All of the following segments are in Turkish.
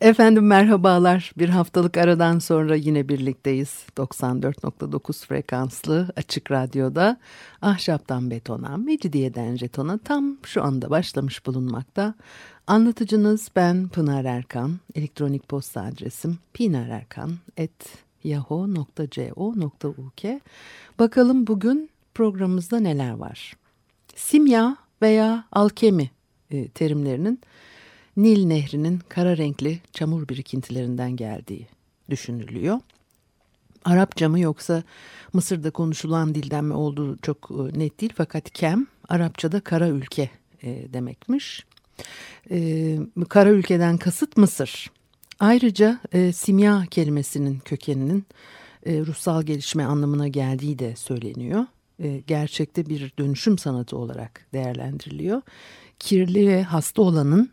Efendim merhabalar. Bir haftalık aradan sonra yine birlikteyiz. 94.9 frekanslı açık radyoda ahşaptan betona, mecidiyeden jetona tam şu anda başlamış bulunmakta. Anlatıcınız ben Pınar Erkan. Elektronik posta adresim pinarerkan.yahoo.co.uk Bakalım bugün programımızda neler var? Simya veya alkemi e, terimlerinin Nil Nehri'nin kara renkli çamur birikintilerinden geldiği düşünülüyor. Arapça mı yoksa Mısır'da konuşulan dilden mi olduğu çok e, net değil fakat Kem Arapçada kara ülke e, demekmiş. E, kara ülkeden kasıt Mısır. Ayrıca simya kelimesinin kökeninin e, ruhsal gelişme anlamına geldiği de söyleniyor. Gerçekte bir dönüşüm sanatı olarak değerlendiriliyor. Kirli ve hasta olanın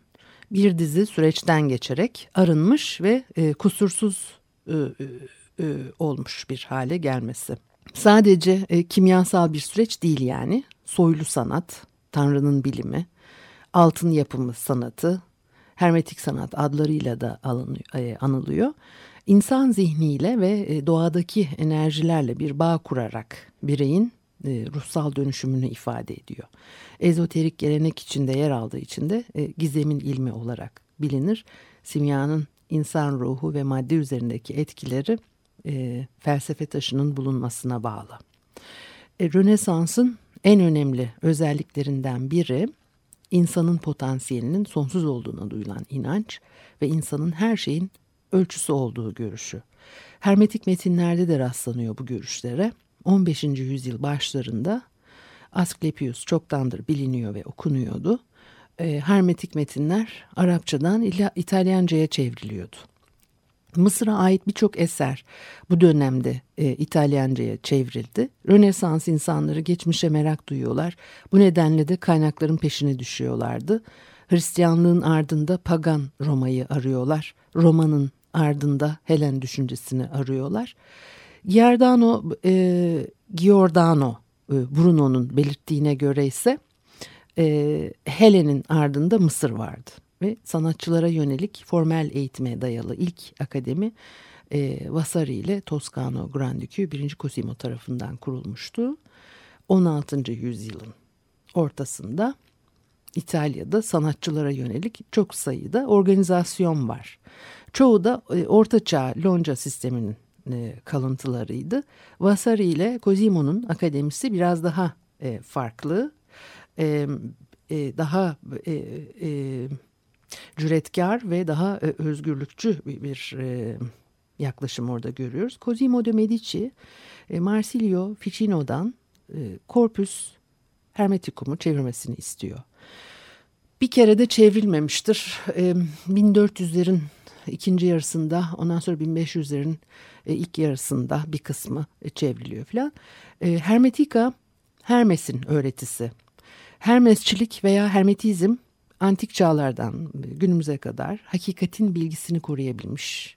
bir dizi süreçten geçerek arınmış ve e, kusursuz e, e, e, olmuş bir hale gelmesi. Sadece e, kimyasal bir süreç değil yani. Soylu sanat, Tanrı'nın bilimi, altın yapımı sanatı, hermetik sanat adlarıyla da alınıyor, e, anılıyor. İnsan zihniyle ve e, doğadaki enerjilerle bir bağ kurarak bireyin e, ruhsal dönüşümünü ifade ediyor. Ezoterik gelenek içinde yer aldığı için de e, gizemin ilmi olarak bilinir. Simyanın insan ruhu ve madde üzerindeki etkileri e, felsefe taşının bulunmasına bağlı. E, Rönesans'ın en önemli özelliklerinden biri insanın potansiyelinin sonsuz olduğuna duyulan inanç ve insanın her şeyin ölçüsü olduğu görüşü. Hermetik metinlerde de rastlanıyor bu görüşlere. 15. yüzyıl başlarında Asklepios çoktandır biliniyor ve okunuyordu. E, hermetik metinler Arapçadan İtalyanca'ya çevriliyordu. Mısır'a ait birçok eser bu dönemde e, İtalyanca'ya çevrildi. Rönesans insanları geçmişe merak duyuyorlar. Bu nedenle de kaynakların peşine düşüyorlardı. Hristiyanlığın ardında pagan Roma'yı arıyorlar. Roma'nın ardında Helen düşüncesini arıyorlar. Giordano, e, Giordano e, Bruno'nun belirttiğine göre ise e, Helen'in ardında Mısır vardı. Ve sanatçılara yönelik formel eğitime dayalı ilk akademi e, Vasari ile Toscano Grandükü 1. Cosimo tarafından kurulmuştu. 16. yüzyılın ortasında İtalya'da sanatçılara yönelik çok sayıda organizasyon var. Çoğu da e, Ortaçağ Lonca sisteminin e, kalıntılarıydı. Vasari ile Cosimo'nun akademisi biraz daha e, farklı, e, daha cüretkar ve daha özgürlükçü bir, yaklaşım orada görüyoruz. Cosimo de Medici, Marsilio Ficino'dan Corpus Hermeticum'u çevirmesini istiyor. Bir kere de çevrilmemiştir. E, 1400'lerin ikinci yarısında ondan sonra 1500'lerin e, ilk yarısında bir kısmı e, çevriliyor falan. E, Hermetika Hermes'in öğretisi. Hermesçilik veya hermetizm antik çağlardan günümüze kadar hakikatin bilgisini koruyabilmiş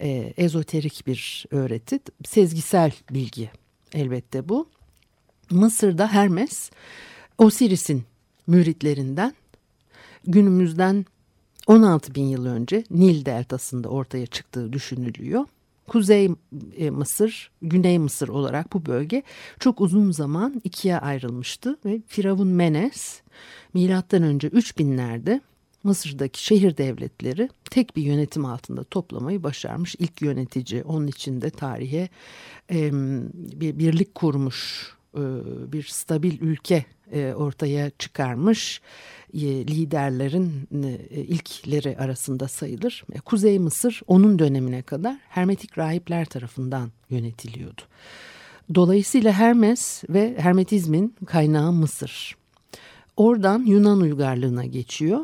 e, ezoterik bir öğreti, sezgisel bilgi elbette bu. Mısır'da Hermes Osiris'in müritlerinden günümüzden 16 bin yıl önce Nil deltasında ortaya çıktığı düşünülüyor. Kuzey e, Mısır, Güney Mısır olarak bu bölge çok uzun zaman ikiye ayrılmıştı ve Firavun Menes milattan önce 3000'lerde Mısır'daki şehir devletleri tek bir yönetim altında toplamayı başarmış ilk yönetici. Onun içinde tarihe e, bir birlik kurmuş e, bir stabil ülke e, ortaya çıkarmış e, liderlerin ilkleri arasında sayılır. Kuzey Mısır onun dönemine kadar Hermetik rahipler tarafından yönetiliyordu. Dolayısıyla Hermes ve Hermetizmin kaynağı Mısır. Oradan Yunan uygarlığına geçiyor.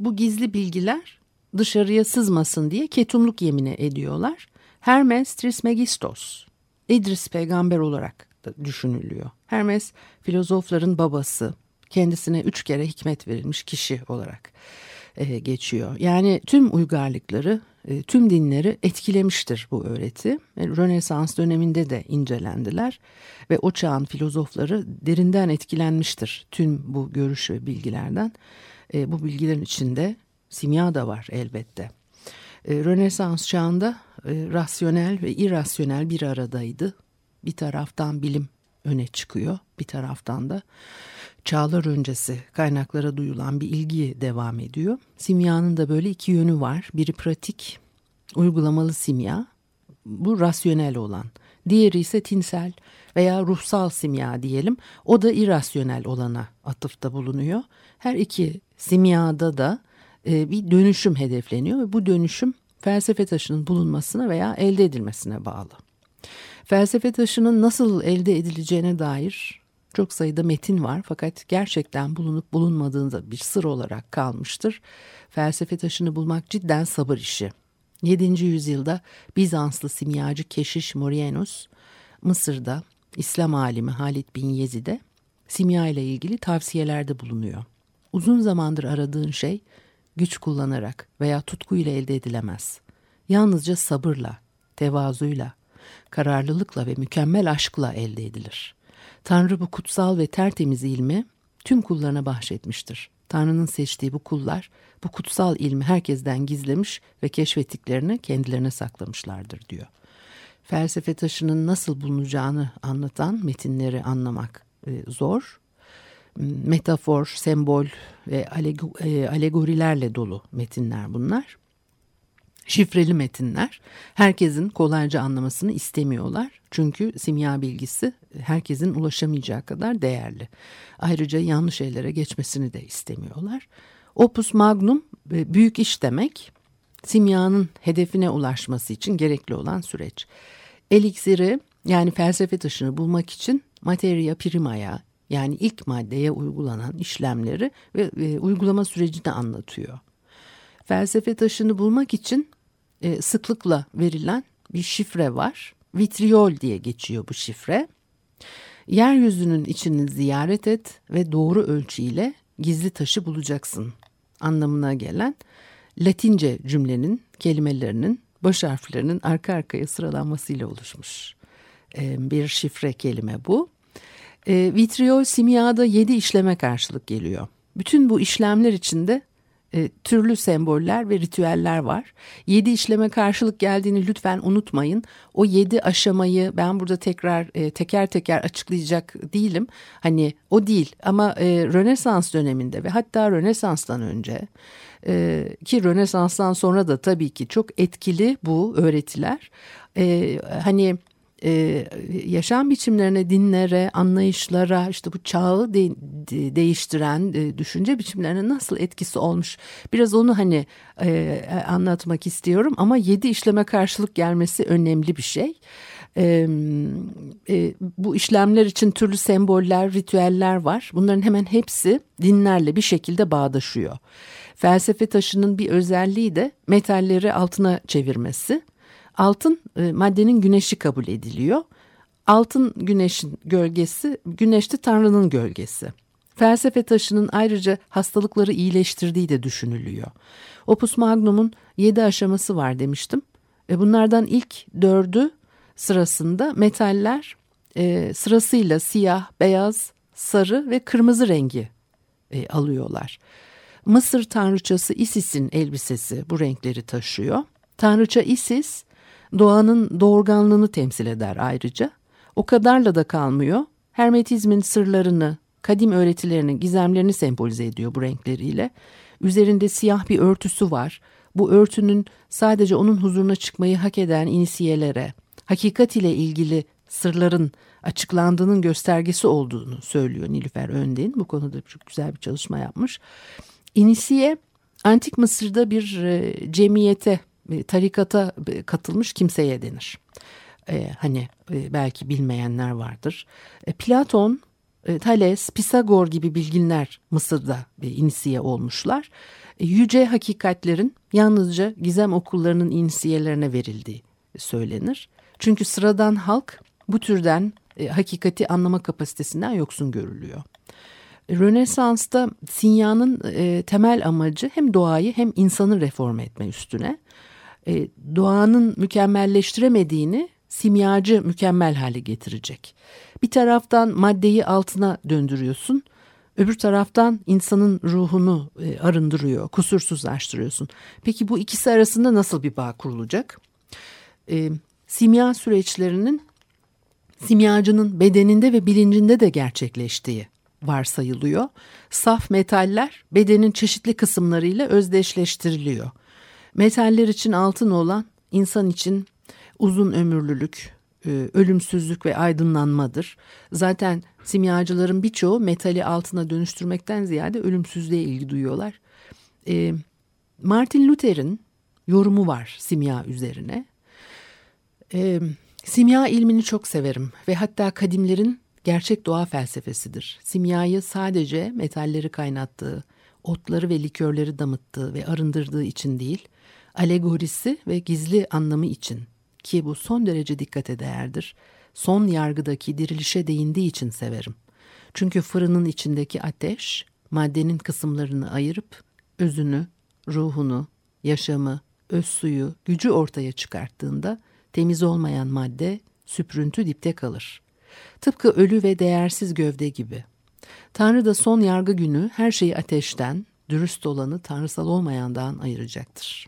Bu gizli bilgiler dışarıya sızmasın diye ketumluk yemine ediyorlar. Hermes Trismegistos İdris peygamber olarak düşünülüyor. Hermes filozofların babası, kendisine üç kere hikmet verilmiş kişi olarak e, geçiyor. Yani tüm uygarlıkları, e, tüm dinleri etkilemiştir bu öğreti. E, Rönesans döneminde de incelendiler ve o çağın filozofları derinden etkilenmiştir tüm bu görüş ve bilgilerden. E, bu bilgilerin içinde simya da var elbette. E, Rönesans çağında e, rasyonel ve irrasyonel bir aradaydı. Bir taraftan bilim öne çıkıyor, bir taraftan da çağlar öncesi kaynaklara duyulan bir ilgi devam ediyor. Simyanın da böyle iki yönü var. Biri pratik, uygulamalı simya, bu rasyonel olan. Diğeri ise tinsel veya ruhsal simya diyelim. O da irrasyonel olana atıfta bulunuyor. Her iki simyada da e, bir dönüşüm hedefleniyor ve bu dönüşüm felsefe taşının bulunmasına veya elde edilmesine bağlı. Felsefe taşının nasıl elde edileceğine dair çok sayıda metin var fakat gerçekten bulunup bulunmadığında bir sır olarak kalmıştır. Felsefe taşını bulmak cidden sabır işi. 7. yüzyılda Bizanslı simyacı Keşiş Morienus Mısır'da İslam alimi Halid bin Yezid'e simya ile ilgili tavsiyelerde bulunuyor. Uzun zamandır aradığın şey güç kullanarak veya tutkuyla elde edilemez. Yalnızca sabırla, tevazuyla, kararlılıkla ve mükemmel aşkla elde edilir. Tanrı bu kutsal ve tertemiz ilmi tüm kullarına bahşetmiştir. Tanrı'nın seçtiği bu kullar bu kutsal ilmi herkesten gizlemiş ve keşfettiklerini kendilerine saklamışlardır diyor. Felsefe taşının nasıl bulunacağını anlatan metinleri anlamak e, zor. Metafor, sembol ve e, alegorilerle dolu metinler bunlar şifreli metinler herkesin kolayca anlamasını istemiyorlar. Çünkü simya bilgisi herkesin ulaşamayacağı kadar değerli. Ayrıca yanlış şeylere geçmesini de istemiyorlar. Opus magnum e, büyük iş demek. Simyanın hedefine ulaşması için gerekli olan süreç. Eliksiri yani felsefe taşını bulmak için materia primaya yani ilk maddeye uygulanan işlemleri ve, ve uygulama sürecini anlatıyor felsefe taşını bulmak için e, sıklıkla verilen bir şifre var. Vitriol diye geçiyor bu şifre. Yeryüzünün içini ziyaret et ve doğru ölçüyle gizli taşı bulacaksın anlamına gelen Latince cümlenin kelimelerinin baş harflerinin arka arkaya sıralanmasıyla oluşmuş e, bir şifre kelime bu. E, vitriol simyada yedi işleme karşılık geliyor. Bütün bu işlemler içinde e, türlü semboller ve ritüeller var. Yedi işleme karşılık geldiğini lütfen unutmayın. O yedi aşamayı ben burada tekrar e, teker teker açıklayacak değilim. Hani o değil ama e, Rönesans döneminde ve hatta Rönesans'tan önce e, ki Rönesans'tan sonra da tabii ki çok etkili bu öğretiler. E, hani e, yaşam biçimlerine, dinlere, anlayışlara, işte bu çağı de, de, değiştiren e, düşünce biçimlerine nasıl etkisi olmuş? Biraz onu hani e, anlatmak istiyorum ama yedi işleme karşılık gelmesi önemli bir şey. E, e, bu işlemler için türlü semboller, ritüeller var. Bunların hemen hepsi dinlerle bir şekilde bağdaşıyor. Felsefe taşının bir özelliği de metalleri altına çevirmesi. Altın e, maddenin güneşi kabul ediliyor. Altın güneşin gölgesi, güneşte Tanrı'nın gölgesi. Felsefe taşının ayrıca hastalıkları iyileştirdiği de düşünülüyor. Opus Magnum'un yedi aşaması var demiştim. E bunlardan ilk dördü sırasında metaller e, sırasıyla siyah, beyaz, sarı ve kırmızı rengi e, alıyorlar. Mısır tanrıçası Isis'in elbisesi bu renkleri taşıyor. Tanrıça Isis doğanın doğurganlığını temsil eder ayrıca. O kadarla da kalmıyor. Hermetizmin sırlarını, kadim öğretilerini, gizemlerini sembolize ediyor bu renkleriyle. Üzerinde siyah bir örtüsü var. Bu örtünün sadece onun huzuruna çıkmayı hak eden inisiyelere, hakikat ile ilgili sırların açıklandığının göstergesi olduğunu söylüyor Nilüfer Öndin. Bu konuda çok güzel bir çalışma yapmış. İnisiye Antik Mısır'da bir e, cemiyete tarikata katılmış kimseye denir. E, hani e, belki bilmeyenler vardır. E, Platon, e, Thales, Pisagor gibi bilginler Mısır'da e, inisiye olmuşlar. E, yüce hakikatlerin yalnızca gizem okullarının inisiyelerine verildiği söylenir. Çünkü sıradan halk bu türden e, hakikati anlama kapasitesinden yoksun görülüyor. Rönesans'ta Sinya'nın e, temel amacı hem doğayı hem insanı reform etme üstüne. E, doğanın mükemmelleştiremediğini simyacı mükemmel hale getirecek. Bir taraftan maddeyi altına döndürüyorsun. Öbür taraftan insanın ruhunu e, arındırıyor, kusursuzlaştırıyorsun. Peki bu ikisi arasında nasıl bir bağ kurulacak? E, simya süreçlerinin simyacının bedeninde ve bilincinde de gerçekleştiği varsayılıyor. Saf metaller bedenin çeşitli kısımlarıyla özdeşleştiriliyor. Metaller için altın olan insan için uzun ömürlülük, e, ölümsüzlük ve aydınlanmadır. Zaten simyacıların birçoğu metali altına dönüştürmekten ziyade ölümsüzlüğe ilgi duyuyorlar. E, Martin Luther'in yorumu var simya üzerine. E, simya ilmini çok severim ve hatta kadimlerin gerçek doğa felsefesidir. Simyayı sadece metalleri kaynattığı, otları ve likörleri damıttığı ve arındırdığı için değil, alegorisi ve gizli anlamı için ki bu son derece dikkate değerdir. Son yargıdaki dirilişe değindiği için severim. Çünkü fırının içindeki ateş maddenin kısımlarını ayırıp özünü, ruhunu, yaşamı, öz suyu, gücü ortaya çıkarttığında temiz olmayan madde süprüntü dipte kalır. Tıpkı ölü ve değersiz gövde gibi. Tanrı da son yargı günü her şeyi ateşten, dürüst olanı tanrısal olmayandan ayıracaktır,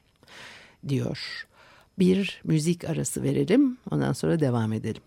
diyor. Bir müzik arası verelim, ondan sonra devam edelim.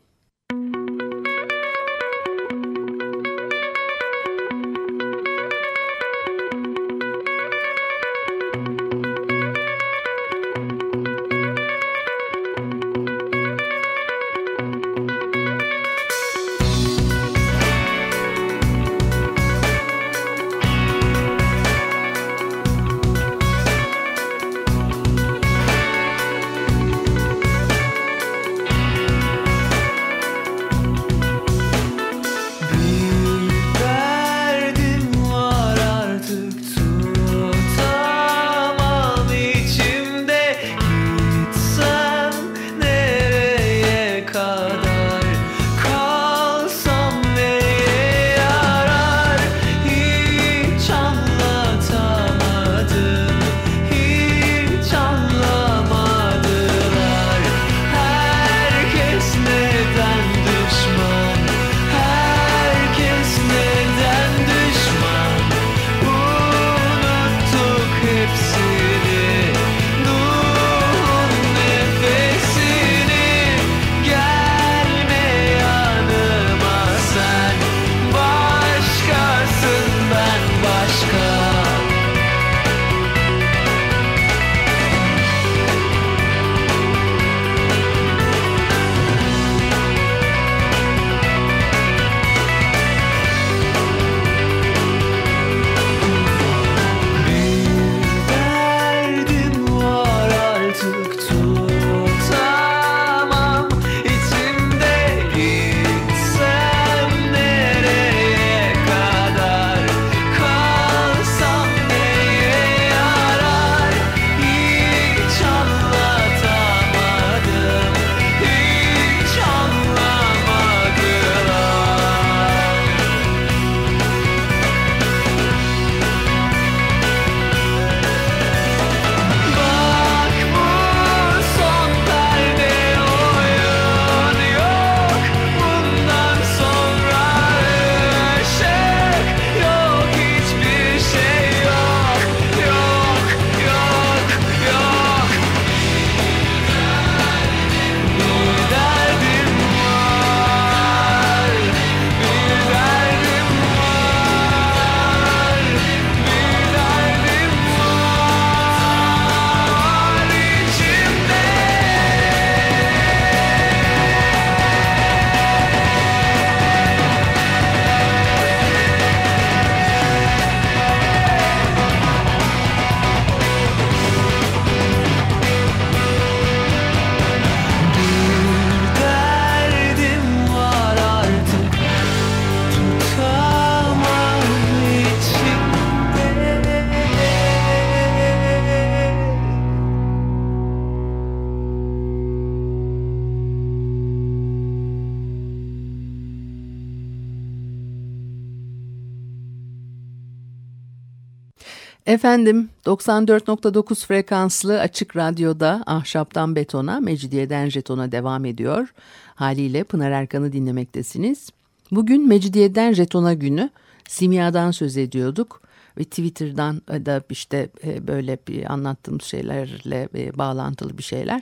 Efendim 94.9 frekanslı açık radyoda ahşaptan betona, mecidiyeden jetona devam ediyor. Haliyle Pınar Erkan'ı dinlemektesiniz. Bugün mecidiyeden jetona günü simyadan söz ediyorduk ve Twitter'dan da işte e, böyle bir anlattığımız şeylerle e, bağlantılı bir şeyler.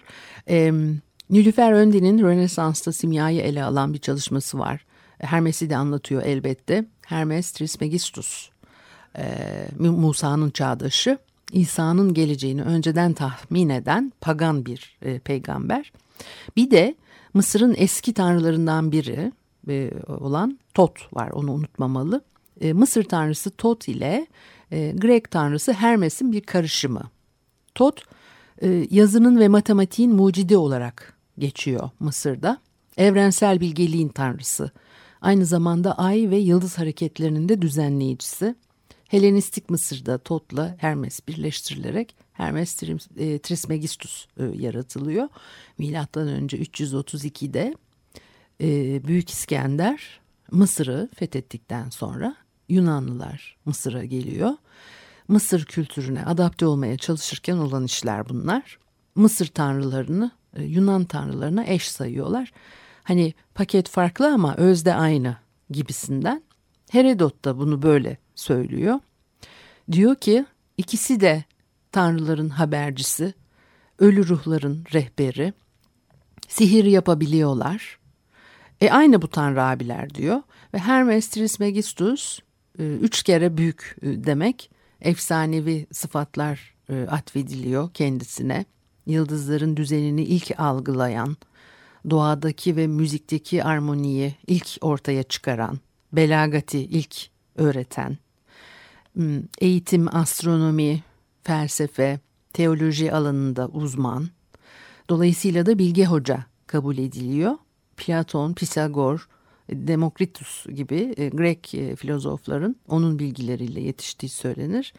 Nilüfer Önden'in Rönesans'ta simyayı ele alan bir çalışması var. Hermes'i de anlatıyor elbette. Hermes Trismegistus e, Musa'nın çağdaşı İsa'nın geleceğini önceden tahmin eden pagan bir e, peygamber. Bir de Mısır'ın eski tanrılarından biri e, olan Tot var onu unutmamalı. E, Mısır tanrısı Tot ile e, Grek tanrısı Hermes'in bir karışımı. Tot e, yazının ve matematiğin mucidi olarak geçiyor Mısır'da. Evrensel bilgeliğin tanrısı. Aynı zamanda ay ve yıldız hareketlerinin de düzenleyicisi. Helenistik Mısır'da Tot'la Hermes birleştirilerek Hermes e, Trismegistus e, yaratılıyor. Milattan önce 332'de e, Büyük İskender Mısır'ı fethettikten sonra Yunanlılar Mısır'a geliyor. Mısır kültürüne adapte olmaya çalışırken olan işler bunlar. Mısır tanrılarını Yunan tanrılarına eş sayıyorlar. Hani paket farklı ama özde aynı gibisinden. Herodot da bunu böyle söylüyor. Diyor ki ikisi de tanrıların habercisi, ölü ruhların rehberi, sihir yapabiliyorlar. E aynı bu tanrı abiler diyor ve Hermes Trismegistus e, üç kere büyük e, demek efsanevi sıfatlar e, atfediliyor kendisine. Yıldızların düzenini ilk algılayan, doğadaki ve müzikteki armoniyi ilk ortaya çıkaran, belagati ilk öğreten, eğitim, astronomi, felsefe, teoloji alanında uzman. Dolayısıyla da bilge hoca kabul ediliyor. Platon, Pisagor, Demokritus gibi e, Grek e, filozofların onun bilgileriyle yetiştiği söylenir.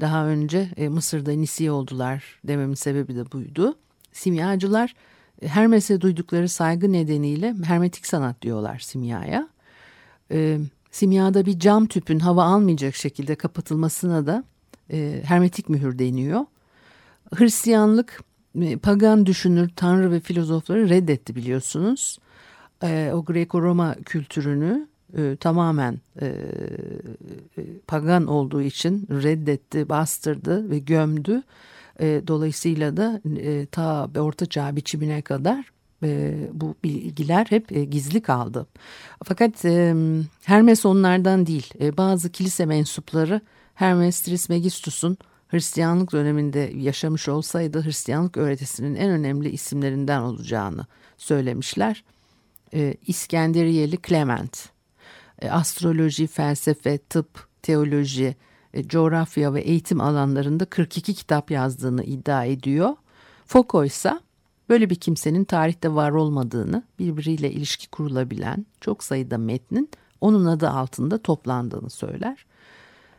Daha önce e, Mısır'da Nisi oldular dememin sebebi de buydu. Simyacılar Hermes'e duydukları saygı nedeniyle hermetik sanat diyorlar simyaya. Simyada bir cam tüpün hava almayacak şekilde kapatılmasına da e, hermetik mühür deniyor. Hristiyanlık e, pagan düşünür, tanrı ve filozofları reddetti biliyorsunuz. E, o Greco-Roma kültürünü e, tamamen e, e, pagan olduğu için reddetti, bastırdı ve gömdü. E, dolayısıyla da e, ta Orta Çağ biçimine kadar e, bu bilgiler hep e, gizli kaldı. Fakat e, Hermes onlardan değil. E, bazı kilise mensupları Hermes Trismegistus'un Hristiyanlık döneminde yaşamış olsaydı Hristiyanlık öğretisinin en önemli isimlerinden olacağını söylemişler. İskenderiyeli Clement, astroloji, felsefe, tıp, teoloji, coğrafya ve eğitim alanlarında 42 kitap yazdığını iddia ediyor. Foucault ise Böyle bir kimsenin tarihte var olmadığını, birbiriyle ilişki kurulabilen çok sayıda metnin onun adı altında toplandığını söyler.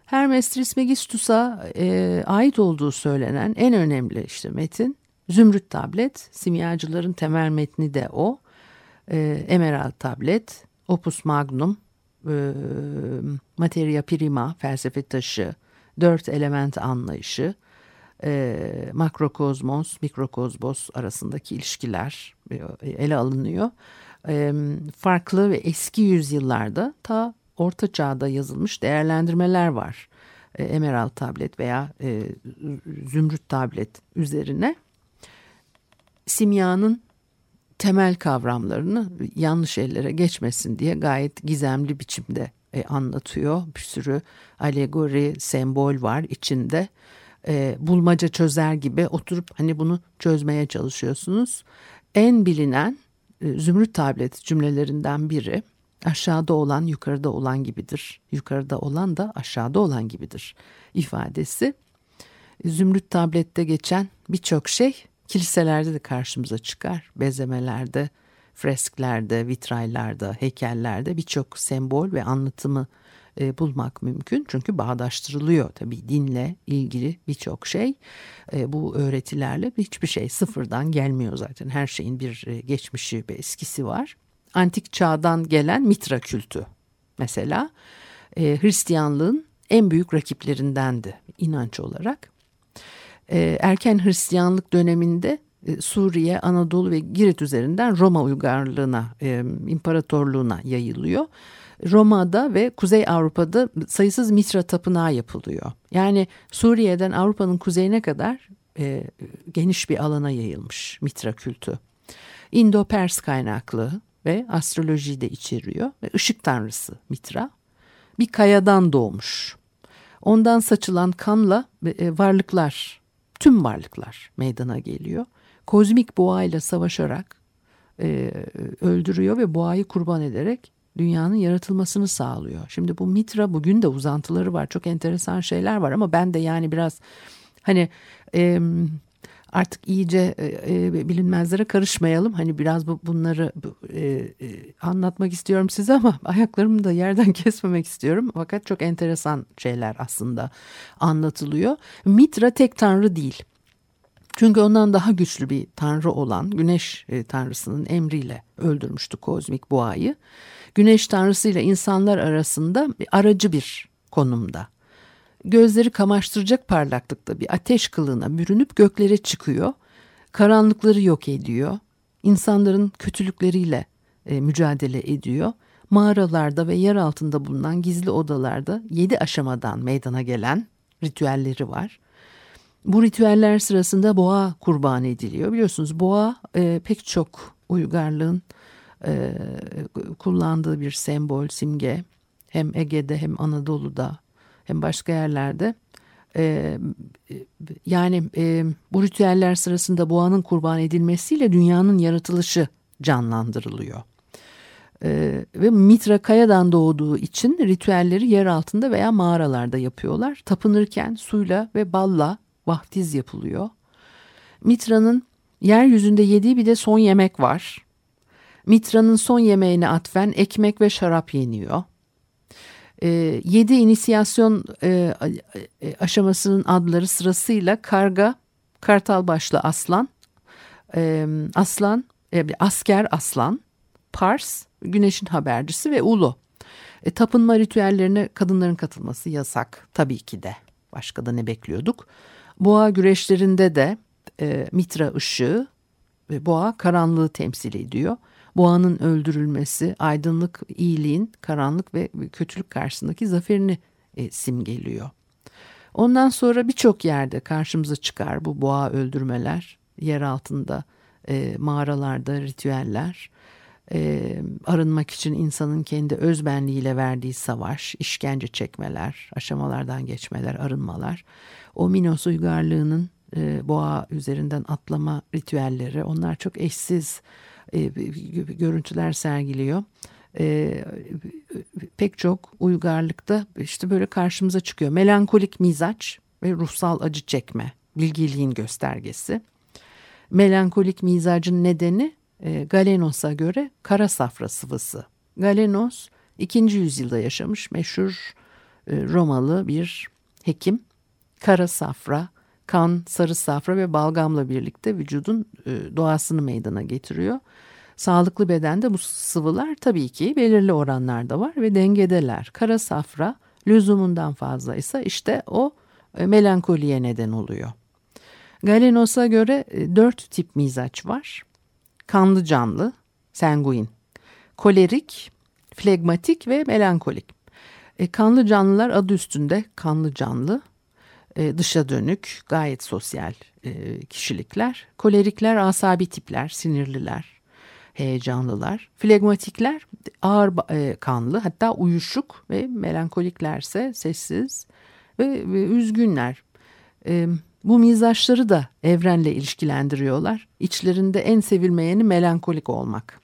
Hermes Trismegistus'a e, ait olduğu söylenen en önemli işte metin Zümrüt Tablet, simyacıların temel metni de o. E, Emerald Tablet, Opus Magnum, e, Materia Prima, felsefe taşı, dört element anlayışı, e, makrokozmos, mikrokozmos arasındaki ilişkiler e, ele alınıyor. E, farklı ve eski yüzyıllarda ta Orta Çağ'da yazılmış değerlendirmeler var. E, Emerald tablet veya e, zümrüt tablet üzerine simyanın temel kavramlarını yanlış ellere geçmesin diye gayet gizemli biçimde e, anlatıyor. Bir sürü alegori, sembol var içinde e, bulmaca çözer gibi oturup hani bunu çözmeye çalışıyorsunuz. En bilinen e, zümrüt tablet cümlelerinden biri aşağıda olan yukarıda olan gibidir. Yukarıda olan da aşağıda olan gibidir ifadesi. Zümrüt tablette geçen birçok şey kiliselerde de karşımıza çıkar. Bezemelerde, fresklerde, vitraylarda, heykellerde birçok sembol ve anlatımı e, bulmak mümkün. Çünkü bağdaştırılıyor tabii dinle ilgili birçok şey. E, bu öğretilerle hiçbir şey sıfırdan gelmiyor zaten. Her şeyin bir e, geçmişi ve eskisi var. Antik çağdan gelen mitra kültü mesela e, Hristiyanlığın en büyük rakiplerindendi inanç olarak. E, erken Hristiyanlık döneminde e, Suriye, Anadolu ve Girit üzerinden Roma uygarlığına, e, imparatorluğuna yayılıyor. Roma'da ve Kuzey Avrupa'da sayısız Mitra tapınağı yapılıyor. Yani Suriye'den Avrupa'nın kuzeyine kadar e, geniş bir alana yayılmış Mitra kültü. İndo-Pers kaynaklı ve astrolojiyi de içeriyor ve ışık tanrısı Mitra bir kayadan doğmuş. Ondan saçılan kanla e, varlıklar, tüm varlıklar meydana geliyor. Kozmik boğa ile savaşarak e, öldürüyor ve boğayı kurban ederek dünyanın yaratılmasını sağlıyor. Şimdi bu Mitra bugün de uzantıları var. Çok enteresan şeyler var ama ben de yani biraz hani e, artık iyice e, bilinmezlere karışmayalım. Hani biraz bu bunları e, e, anlatmak istiyorum size ama ayaklarımı da yerden kesmemek istiyorum. Fakat çok enteresan şeyler aslında anlatılıyor. Mitra tek tanrı değil. Çünkü ondan daha güçlü bir tanrı olan güneş e, tanrısının emriyle öldürmüştü kozmik boğayı. Güneş tanrısı ile insanlar arasında aracı bir konumda. Gözleri kamaştıracak parlaklıkta bir ateş kılığına bürünüp göklere çıkıyor. Karanlıkları yok ediyor. İnsanların kötülükleriyle e, mücadele ediyor. Mağaralarda ve yer altında bulunan gizli odalarda yedi aşamadan meydana gelen ritüelleri var. Bu ritüeller sırasında boğa kurban ediliyor. Biliyorsunuz boğa e, pek çok uygarlığın e, kullandığı bir sembol, simge. Hem Ege'de hem Anadolu'da hem başka yerlerde. E, yani e, bu ritüeller sırasında boğanın kurban edilmesiyle dünyanın yaratılışı canlandırılıyor. Ve Mitra kayadan doğduğu için ritüelleri yer altında veya mağaralarda yapıyorlar. Tapınırken suyla ve balla vaftiz yapılıyor. Mitra'nın yeryüzünde yediği bir de son yemek var. Mitra'nın son yemeğine atfen ekmek ve şarap yeniyor. E, yedi inisiyasyon e, aşamasının adları sırasıyla karga, kartal başlı aslan, e, aslan, e, asker aslan, pars, güneşin habercisi ve ulu. E, tapınma ritüellerine kadınların katılması yasak tabii ki de. Başka da ne bekliyorduk? Boğa güreşlerinde de e, mitra ışığı ve boğa karanlığı temsil ediyor. Boğanın öldürülmesi aydınlık, iyiliğin, karanlık ve kötülük karşısındaki zaferini e, simgeliyor. Ondan sonra birçok yerde karşımıza çıkar bu boğa öldürmeler, yer altında e, mağaralarda ritüeller, e, arınmak için insanın kendi özbenliğiyle verdiği savaş, işkence çekmeler, aşamalardan geçmeler, arınmalar. O Minos uygarlığının e, boğa üzerinden atlama ritüelleri onlar çok eşsiz e, görüntüler sergiliyor. E, pek çok uygarlıkta işte böyle karşımıza çıkıyor. Melankolik mizaç ve ruhsal acı çekme bilgiliğin göstergesi. Melankolik mizacın nedeni e, Galenos'a göre kara safra sıvısı. Galenos 2. yüzyılda yaşamış meşhur e, Romalı bir hekim. Kara safra, kan, sarı safra ve balgamla birlikte vücudun e, doğasını meydana getiriyor. Sağlıklı bedende bu sıvılar tabii ki belirli oranlarda var ve dengedeler. Kara safra lüzumundan fazla ise işte o melankoliye neden oluyor. Galenos'a göre dört tip mizaç var kanlı canlı, sanguin, kolerik, flegmatik ve melankolik. E, kanlı canlılar adı üstünde kanlı canlı, e, dışa dönük, gayet sosyal e, kişilikler. Kolerikler asabi tipler, sinirliler, heyecanlılar. Flegmatikler ağır e, kanlı hatta uyuşuk ve melankoliklerse sessiz ve, ve üzgünler. E, bu mizaçları da evrenle ilişkilendiriyorlar. İçlerinde en sevilmeyeni melankolik olmak.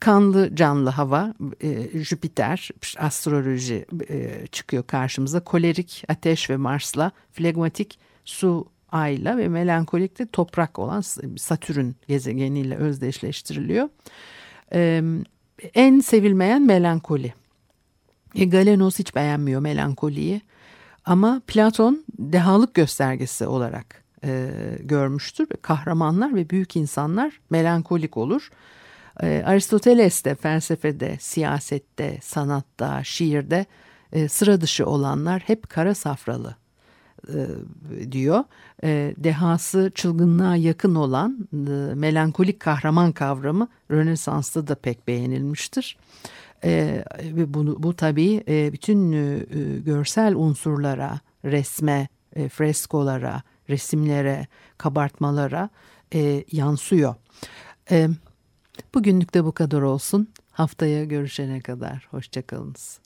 Kanlı canlı hava, e, Jüpiter, astroloji e, çıkıyor karşımıza. Kolerik ateş ve Mars'la, flegmatik su ayla ve melankolik de toprak olan Satürn gezegeniyle özdeşleştiriliyor. En sevilmeyen melankoli. E, Galenos hiç beğenmiyor melankoliyi. Ama Platon dehalık göstergesi olarak e, görmüştür. Kahramanlar ve büyük insanlar melankolik olur. E, Aristoteles de felsefede, siyasette, sanatta, şiirde e, sıra dışı olanlar hep kara safralı e, diyor. E, dehası çılgınlığa yakın olan e, melankolik kahraman kavramı Rönesans'ta da pek beğenilmiştir. E, bunu, bu tabii bütün görsel unsurlara, resme, e, freskolara, resimlere, kabartmalara yansıyor. Bugünlük de bu kadar olsun. Haftaya görüşene kadar. Hoşçakalınız.